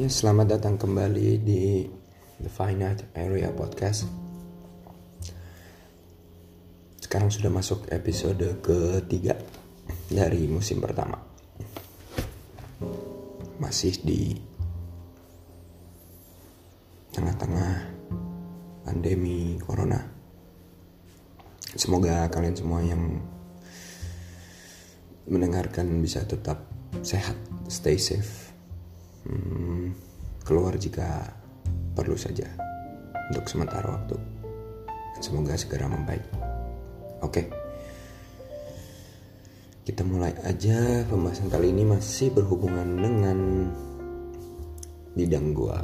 Ya, selamat datang kembali di The Finite Area Podcast. Sekarang sudah masuk episode ketiga dari musim pertama. Masih di tengah-tengah pandemi corona. Semoga kalian semua yang mendengarkan bisa tetap sehat, stay safe hmm, keluar jika perlu saja untuk sementara waktu. Semoga segera membaik. Oke. Kita mulai aja pembahasan kali ini masih berhubungan dengan bidang gua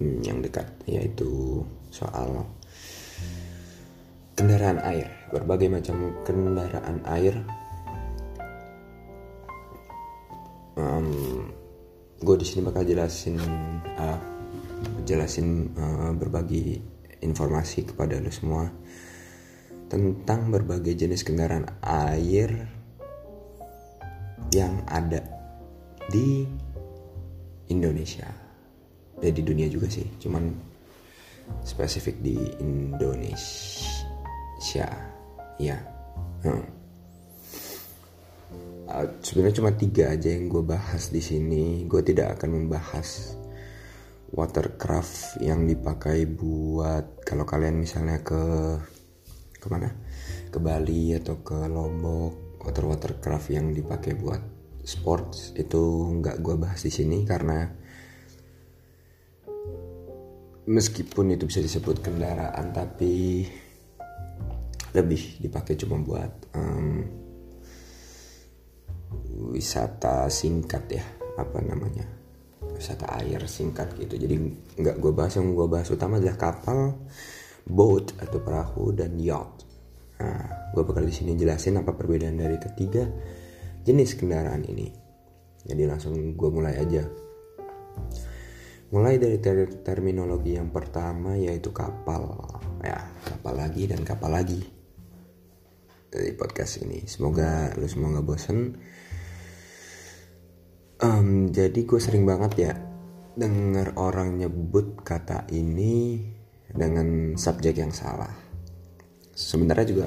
yang dekat yaitu soal kendaraan air, berbagai macam kendaraan air um, gue di sini bakal jelasin uh, jelasin uh, berbagi informasi kepada lo semua tentang berbagai jenis kendaraan air yang ada di Indonesia. Ya di dunia juga sih cuman spesifik di Indonesia. Ya. Hmm. Uh, sebenarnya cuma tiga aja yang gue bahas di sini. Gue tidak akan membahas watercraft yang dipakai buat kalau kalian misalnya ke ke mana ke Bali atau ke Lombok water watercraft yang dipakai buat sports itu nggak gue bahas di sini karena meskipun itu bisa disebut kendaraan tapi lebih dipakai cuma buat um, wisata singkat ya apa namanya wisata air singkat gitu. Jadi nggak gue bahas yang gue bahas utama adalah kapal boat atau perahu dan yacht. Nah gue bakal di sini jelasin apa perbedaan dari ketiga jenis kendaraan ini. Jadi langsung gue mulai aja. Mulai dari ter terminologi yang pertama yaitu kapal. Ya kapal lagi dan kapal lagi dari podcast ini. Semoga lu semua nggak bosen Um, jadi gue sering banget ya dengar orang nyebut kata ini dengan subjek yang salah. Sebenarnya juga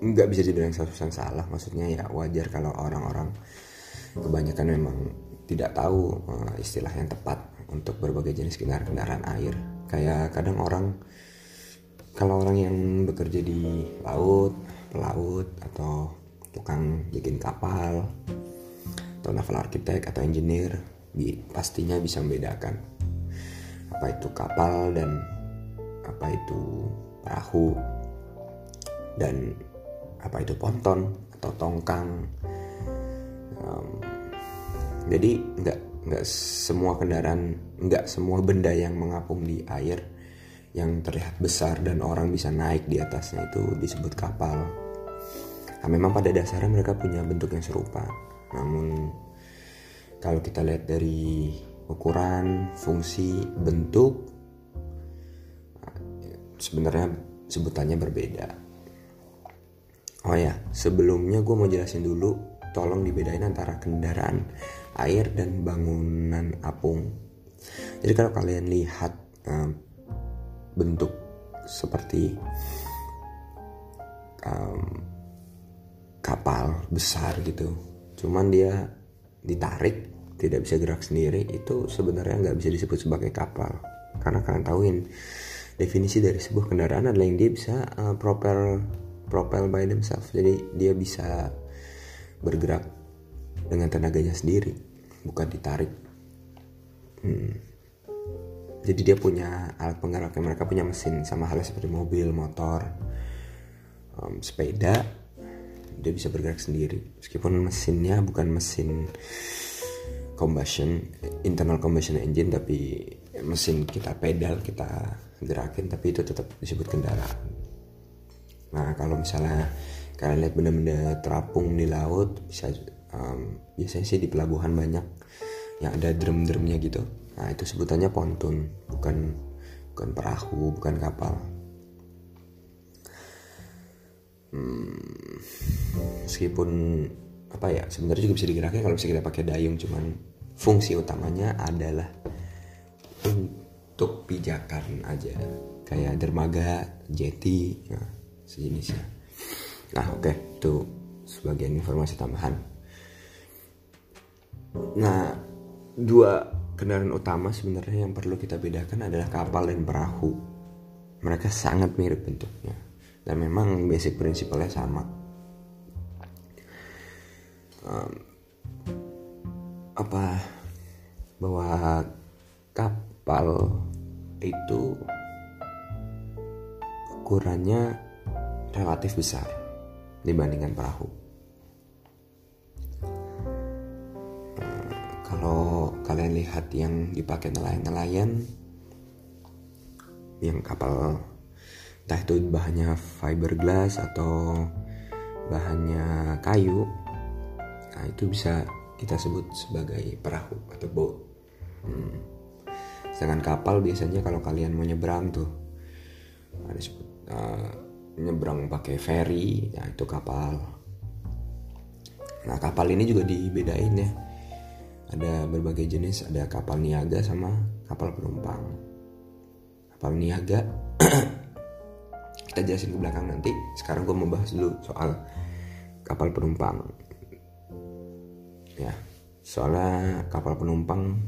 nggak bisa dibilang 100% salah. Maksudnya ya wajar kalau orang-orang kebanyakan memang tidak tahu uh, istilah yang tepat untuk berbagai jenis kendaraan-kendaraan air. Kayak kadang orang kalau orang yang bekerja di laut, pelaut atau tukang bikin kapal atau naval arsitek atau engineer pastinya bisa membedakan. Apa itu kapal dan apa itu perahu. Dan apa itu ponton atau tongkang. Um, jadi nggak nggak semua kendaraan nggak semua benda yang mengapung di air yang terlihat besar dan orang bisa naik di atasnya itu disebut kapal. Nah, memang pada dasarnya mereka punya bentuk yang serupa namun kalau kita lihat dari ukuran, fungsi, bentuk sebenarnya sebutannya berbeda. Oh ya, sebelumnya gue mau jelasin dulu, tolong dibedain antara kendaraan air dan bangunan apung. Jadi kalau kalian lihat um, bentuk seperti um, kapal besar gitu, cuman dia ditarik tidak bisa gerak sendiri itu sebenarnya nggak bisa disebut sebagai kapal. Karena kalian tahuin definisi dari sebuah kendaraan adalah yang dia bisa uh, propel propel by themselves. Jadi dia bisa bergerak dengan tenaganya sendiri bukan ditarik. Hmm. jadi dia punya alat penggeraknya mereka punya mesin sama halnya seperti mobil motor um, sepeda dia bisa bergerak sendiri. Meskipun mesinnya bukan mesin combustion internal combustion engine tapi mesin kita pedal kita gerakin tapi itu tetap disebut kendaraan. Nah kalau misalnya kalian lihat benda-benda terapung di laut bisa um, biasanya sih di pelabuhan banyak yang ada drum-drumnya gitu. Nah itu sebutannya ponton bukan bukan perahu bukan kapal hmm, meskipun apa ya sebenarnya juga bisa digerakin kalau bisa kita pakai dayung cuman fungsi utamanya adalah untuk pijakan aja kayak dermaga, jeti, ya, sejenisnya. Nah oke okay, itu sebagian informasi tambahan. Nah dua kendaraan utama sebenarnya yang perlu kita bedakan adalah kapal dan perahu. Mereka sangat mirip bentuknya dan memang basic prinsipnya sama. Um, apa bahwa kapal itu ukurannya relatif besar dibandingkan perahu. Kalau kalian lihat yang dipakai nelayan-nelayan, yang kapal entah itu bahannya fiberglass atau bahannya kayu, nah itu bisa kita sebut sebagai perahu atau boat. Hmm. Sedangkan kapal biasanya kalau kalian mau nyebrang tuh ada sebut uh, nyebrang pakai ferry ya itu kapal nah kapal ini juga dibedain ya ada berbagai jenis ada kapal niaga sama kapal penumpang kapal niaga kita jelasin ke belakang nanti. Sekarang gue mau bahas dulu soal kapal penumpang. Ya soalnya kapal penumpang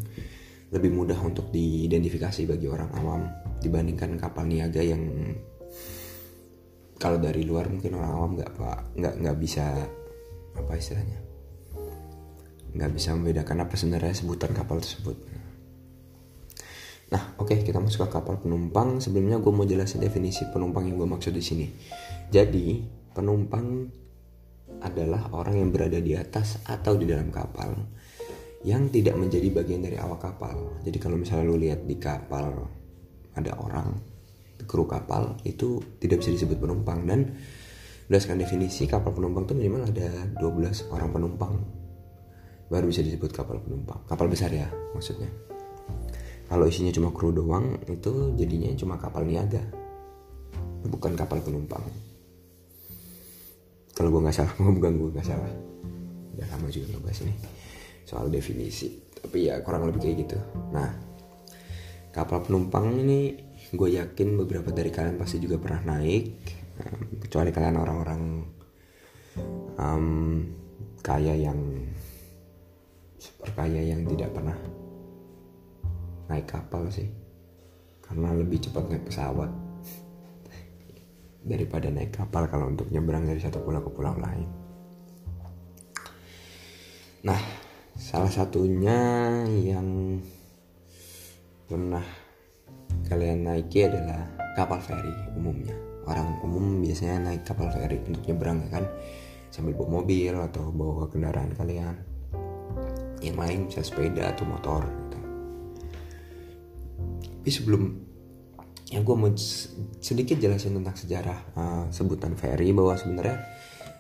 lebih mudah untuk diidentifikasi bagi orang awam dibandingkan kapal niaga yang kalau dari luar mungkin orang awam nggak pak nggak nggak bisa apa istilahnya? Nggak bisa membedakan apa sebenarnya sebutan kapal tersebut nah oke okay, kita masuk ke kapal penumpang. Sebelumnya gue mau jelasin definisi penumpang yang gue maksud di sini. Jadi penumpang adalah orang yang berada di atas atau di dalam kapal yang tidak menjadi bagian dari awak kapal. Jadi kalau misalnya lu lihat di kapal ada orang kru kapal itu tidak bisa disebut penumpang. Dan berdasarkan definisi kapal penumpang itu minimal ada 12 orang penumpang. Baru bisa disebut kapal penumpang. Kapal besar ya maksudnya kalau isinya cuma kru doang itu jadinya cuma kapal niaga. Bukan kapal penumpang. Kalau gue nggak salah mau bukan gue nggak salah. Udah lama juga ngebahas ini soal definisi. Tapi ya kurang lebih kayak gitu. Nah kapal penumpang ini gue yakin beberapa dari kalian pasti juga pernah naik kecuali kalian orang-orang um, kaya yang super kaya yang tidak pernah naik kapal sih. Karena lebih cepat naik pesawat daripada naik kapal kalau untuk nyebrang dari satu pulau ke pulau lain. Nah salah satunya yang pernah kalian naiki adalah kapal feri umumnya. Orang umum biasanya naik kapal feri untuk nyebrang ya kan? Sambil bawa mobil atau bawa kendaraan kalian. Yang lain bisa sepeda atau motor. Tapi sebelum yang gue mau sedikit jelasin tentang sejarah uh, sebutan ferry bahwa sebenarnya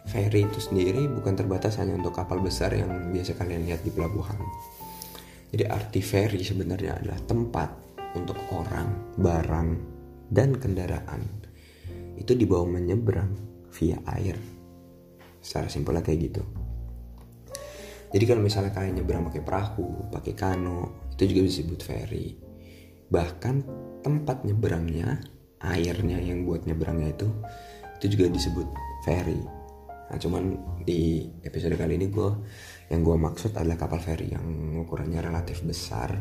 ferry itu sendiri bukan terbatas hanya untuk kapal besar yang biasa kalian lihat di pelabuhan. Jadi arti ferry sebenarnya adalah tempat untuk orang, barang, dan kendaraan itu dibawa menyeberang via air. Secara simpelnya kayak gitu. Jadi kalau misalnya kalian nyebrang pakai perahu, pakai kano, itu juga disebut ferry. Bahkan tempat nyebrangnya, airnya yang buat nyebrangnya itu, itu juga disebut ferry. Nah cuman di episode kali ini gue yang gue maksud adalah kapal ferry yang ukurannya relatif besar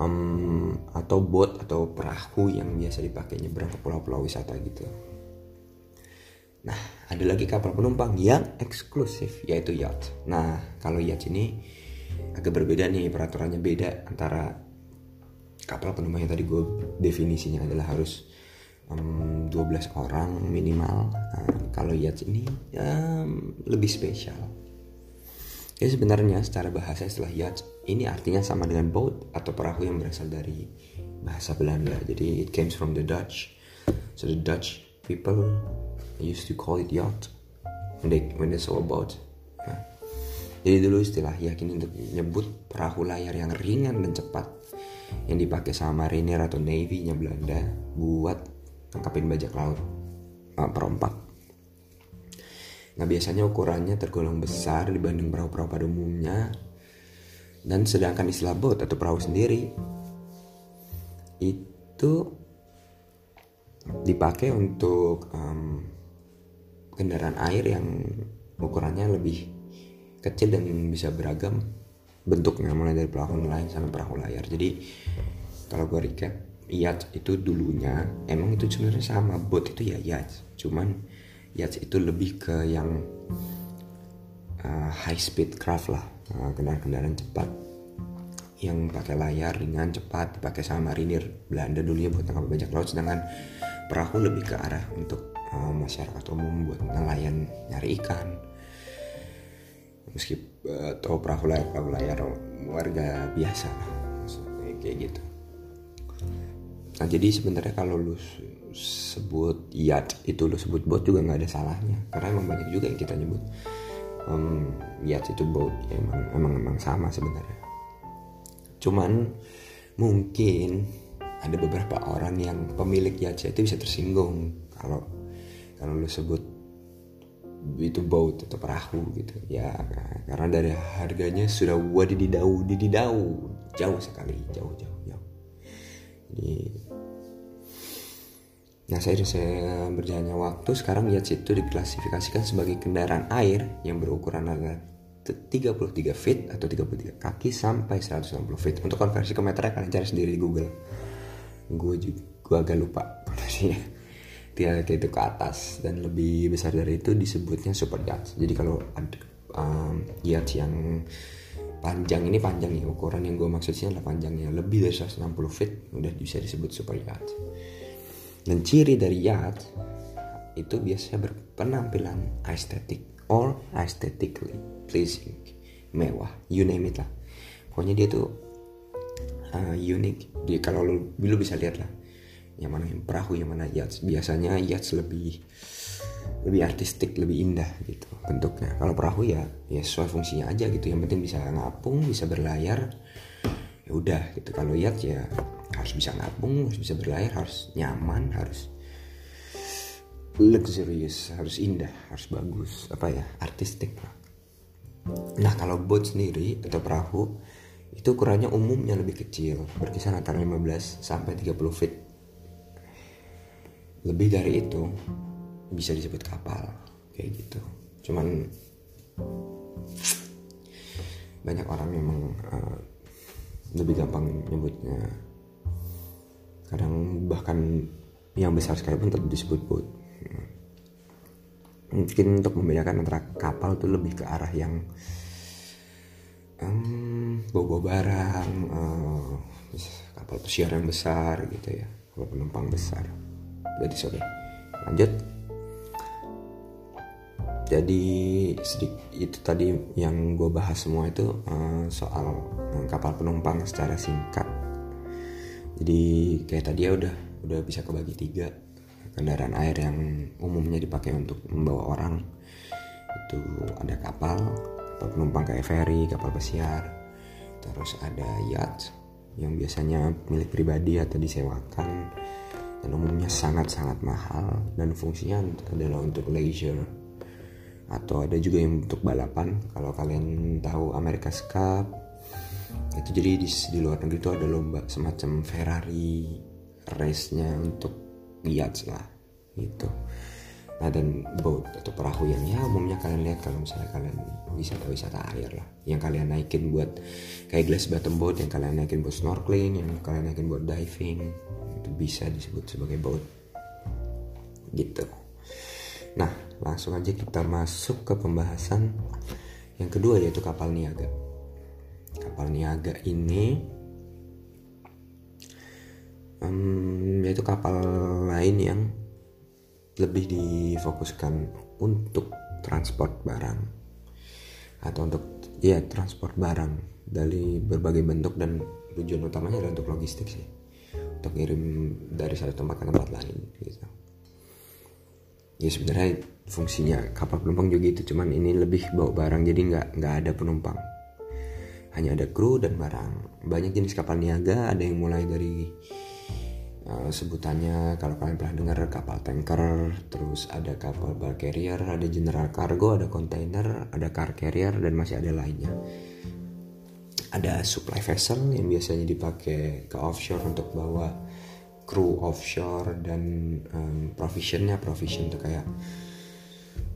um, atau boat atau perahu yang biasa dipakai nyebrang ke pulau-pulau wisata gitu. Nah, ada lagi kapal penumpang yang eksklusif yaitu yacht. Nah, kalau yacht ini agak berbeda nih peraturannya beda antara kapal penumpang yang tadi gue definisinya adalah harus um, 12 orang minimal. Nah, kalau yacht ini um, lebih spesial Ya sebenarnya secara bahasa istilah yacht ini artinya sama dengan boat atau perahu yang berasal dari bahasa Belanda. Jadi it comes from the Dutch. So the Dutch people used to call it yacht when they when they saw a boat. Ya. Jadi dulu istilah yacht ini untuk menyebut perahu layar yang ringan dan cepat yang dipakai sama marinir atau navy-nya Belanda buat tangkapin bajak laut, uh, perompak. Nah biasanya ukurannya tergolong besar dibanding perahu-perahu pada umumnya dan sedangkan istilah boat atau perahu sendiri itu dipakai untuk um, kendaraan air yang ukurannya lebih kecil dan bisa beragam bentuknya mulai dari perahu nelayan sampai perahu layar. Jadi kalau gue recap yacht itu dulunya emang itu sebenarnya sama boat itu ya yacht. Cuman yacht itu lebih ke yang uh, high speed craft lah uh, kendaraan-kendaraan cepat. Yang pakai layar ringan cepat dipakai sama marinir. Belanda dulunya buat tangkap bajak laut sedangkan perahu lebih ke arah untuk uh, masyarakat umum buat nelayan nyari ikan meski uh, atau perahu layar perahu layar warga biasa kayak gitu. Nah jadi sebenarnya kalau lu sebut yacht itu lu sebut boat juga nggak ada salahnya. Karena emang banyak juga yang kita nyebut um, yacht itu boat ya, emang emang emang sama sebenarnya. Cuman mungkin ada beberapa orang yang pemilik yacht itu bisa tersinggung kalau kalau lu sebut itu boat atau perahu gitu. Ya karena dari harganya sudah wadididau dididau jauh sekali jauh jauh jauh. Jadi nah saya saya berjalannya waktu sekarang yacht itu diklasifikasikan sebagai kendaraan air yang berukuran antara 33 feet atau 33 kaki sampai 160 feet. Untuk konversi ke meter kalian cari sendiri di Google. Gue juga gue agak lupa konversinya kayak itu ke atas dan lebih besar dari itu disebutnya super yacht jadi kalau um, yacht yang panjang ini panjang ya ukuran yang gue maksudnya adalah panjangnya lebih dari 160 feet udah bisa disebut super yacht dan ciri dari yacht itu biasanya berpenampilan estetik or aesthetically pleasing mewah you name it lah. Pokoknya dia tuh uh, unik dia kalau lu, lu bisa lihat lah yang mana yang perahu yang mana yacht biasanya yacht lebih lebih artistik lebih indah gitu bentuknya. Kalau perahu ya ya sesuai fungsinya aja gitu. Yang penting bisa ngapung bisa berlayar ya udah gitu. Kalau yacht ya harus bisa ngapung harus bisa berlayar harus nyaman harus luxurious harus indah harus bagus apa ya artistik lah. Nah kalau boat sendiri atau perahu itu ukurannya umumnya lebih kecil. Berkisar antara 15 sampai 30 feet lebih dari itu bisa disebut kapal kayak gitu. Cuman banyak orang memang uh, lebih gampang nyebutnya. Kadang bahkan yang besar sekalipun tetap disebut boat. Mungkin untuk membedakan antara kapal tuh lebih ke arah yang um, bawa barang uh, kapal pesiar yang besar gitu ya kapal penumpang besar berarti oke lanjut. Jadi sedikit itu tadi yang gue bahas semua itu uh, soal uh, kapal penumpang secara singkat. Jadi kayak tadi ya udah udah bisa kebagi tiga. Kendaraan air yang umumnya dipakai untuk membawa orang. Itu ada kapal kapal penumpang kayak ferry kapal pesiar. Terus ada yacht yang biasanya milik pribadi atau disewakan dan umumnya sangat-sangat mahal dan fungsinya adalah untuk leisure. Atau ada juga yang untuk balapan. Kalau kalian tahu Amerika Cup itu jadi di, di luar negeri itu ada lomba semacam Ferrari race-nya untuk yacht lah gitu nah dan boat atau perahu yang ya umumnya kalian lihat kalau misalnya kalian wisata-wisata air lah. Yang kalian naikin buat kayak glass bottom boat yang kalian naikin buat snorkeling yang kalian naikin buat diving itu bisa disebut sebagai boat. Gitu. Nah langsung aja kita masuk ke pembahasan yang kedua yaitu kapal niaga. Kapal niaga ini um, yaitu kapal lain yang lebih difokuskan untuk transport barang. Atau untuk ya transport barang dari berbagai bentuk dan tujuan utamanya adalah untuk logistik sih. Untuk ngirim dari satu tempat ke tempat lain gitu. Ya sebenarnya fungsinya kapal penumpang juga itu cuman ini lebih bawa barang jadi nggak nggak ada penumpang. Hanya ada kru dan barang. Banyak jenis kapal niaga ada yang mulai dari uh, sebutannya kalau kalian pernah dengar kapal tanker terus ada kapal bulk carrier ada general cargo ada kontainer ada car carrier dan masih ada lainnya. Ada supply vessel yang biasanya dipakai ke offshore untuk bawa kru offshore dan um, provisionnya provision tuh kayak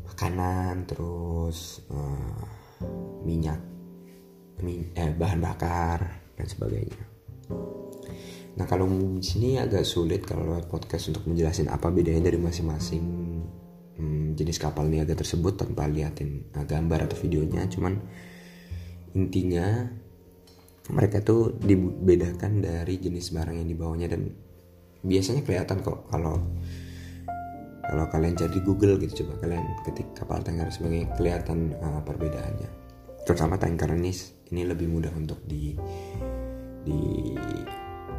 makanan terus uh, minyak min eh, bahan bakar dan sebagainya nah kalau di sini agak sulit kalau lewat podcast untuk menjelaskan apa bedanya dari masing-masing. Um, jenis kapal niaga tersebut tanpa liatin uh, gambar atau videonya. Cuman intinya mereka tuh dibedakan dari jenis barang yang dibawanya dan biasanya kelihatan kok kalau kalau kalian cari Google gitu coba kalian ketik kapal tanker sebagai kelihatan uh, perbedaannya. Terutama tanker ini ini lebih mudah untuk di di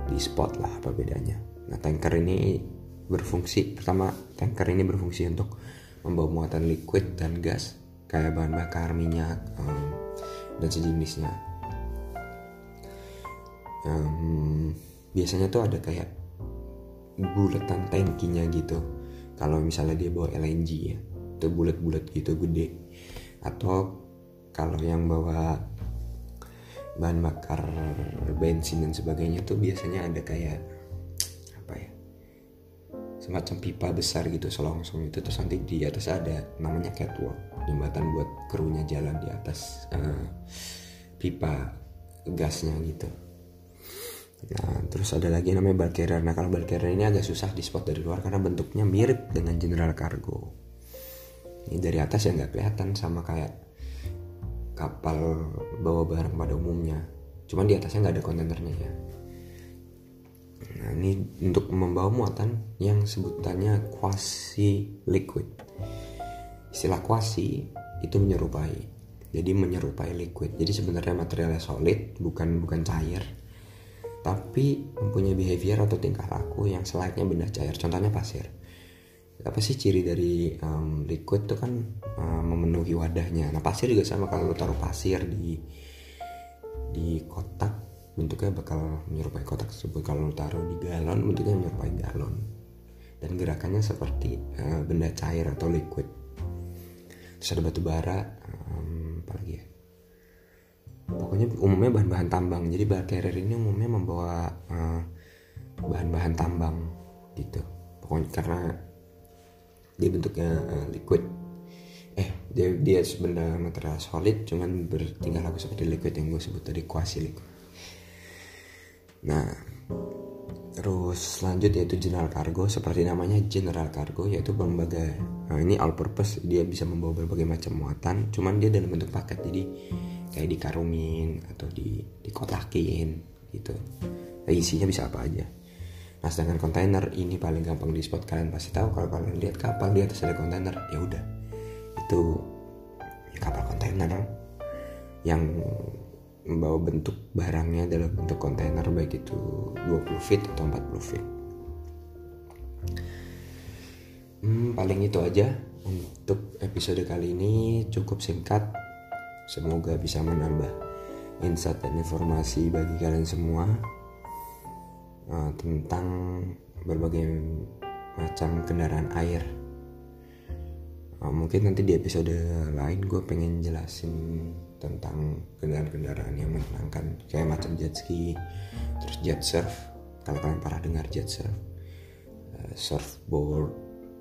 di spot lah apa bedanya. Nah tanker ini berfungsi pertama tanker ini berfungsi untuk membawa muatan liquid dan gas kayak bahan bakar minyak um, dan sejenisnya. Um, biasanya tuh ada kayak bulatan tankinya gitu. Kalau misalnya dia bawa LNG ya itu bulat-bulat gitu gede. Atau kalau yang bawa bahan bakar bensin dan sebagainya tuh biasanya ada kayak apa ya semacam pipa besar gitu selongsong itu terus nanti di atas ada namanya catwalk jembatan buat krunya jalan di atas uh, pipa gasnya gitu Nah, terus ada lagi namanya bulk carrier. Nah, kalau bulk carrier ini agak susah di spot dari luar karena bentuknya mirip dengan general cargo. Ini dari atas ya nggak kelihatan sama kayak kapal bawa barang pada umumnya. Cuman di atasnya nggak ada kontainernya ya. Nah, ini untuk membawa muatan yang sebutannya quasi liquid. Istilah quasi itu menyerupai. Jadi menyerupai liquid. Jadi sebenarnya materialnya solid, bukan bukan cair tapi mempunyai behavior atau tingkah laku yang selayaknya benda cair. Contohnya pasir. Apa sih ciri dari um, liquid itu kan um, memenuhi wadahnya. Nah pasir juga sama kalau lo taruh pasir di di kotak bentuknya bakal menyerupai kotak tersebut. Kalau lo taruh di galon bentuknya menyerupai galon. Dan gerakannya seperti uh, benda cair atau liquid. Terus ada batu bara, um, apalagi ya? pokoknya umumnya bahan-bahan tambang jadi bar carrier ini umumnya membawa bahan bahan-bahan tambang gitu pokoknya karena dia bentuknya uh, liquid. Eh dia dia sebenarnya material solid cuman bertingkah laku seperti liquid yang gue sebut tadi quasi liquid. Nah terus lanjut yaitu general cargo seperti namanya general cargo yaitu lembaga nah, ini all purpose dia bisa membawa berbagai macam muatan cuman dia dalam bentuk paket jadi kayak dikarungin atau di dikotakin gitu. Isinya bisa apa aja nah sedangkan kontainer ini paling gampang di spot kalian pasti tahu kalau kalian lihat kapal di atas ada kontainer ya udah. Itu kapal kontainer yang membawa bentuk barangnya dalam bentuk kontainer baik itu 20 feet atau 40 feet. Hmm, paling itu aja untuk episode kali ini cukup singkat. Semoga bisa menambah insight dan informasi bagi kalian semua uh, tentang berbagai macam kendaraan air. Uh, mungkin nanti di episode lain gue pengen jelasin tentang kendaraan-kendaraan yang menyenangkan kayak macam jet ski, terus jet surf. Kalau kalian pernah dengar jet surf, uh, surfboard,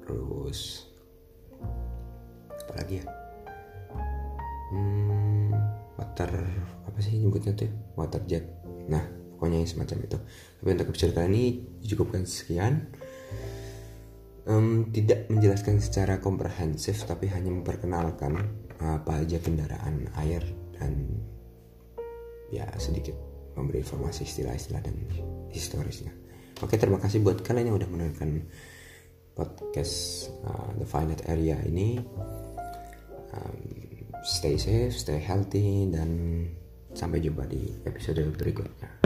terus apa lagi ya? hmm, water apa sih nyebutnya tuh water jet nah pokoknya yang semacam itu. Tapi untuk episode kali ini cukupkan sekian. Um, tidak menjelaskan secara komprehensif tapi hanya memperkenalkan apa aja kendaraan air dan ya sedikit memberi informasi istilah-istilah dan historisnya. Oke terima kasih buat kalian yang udah mendengarkan podcast uh, The Finite Area ini. Um, stay safe, stay healthy, dan sampai jumpa di episode berikutnya.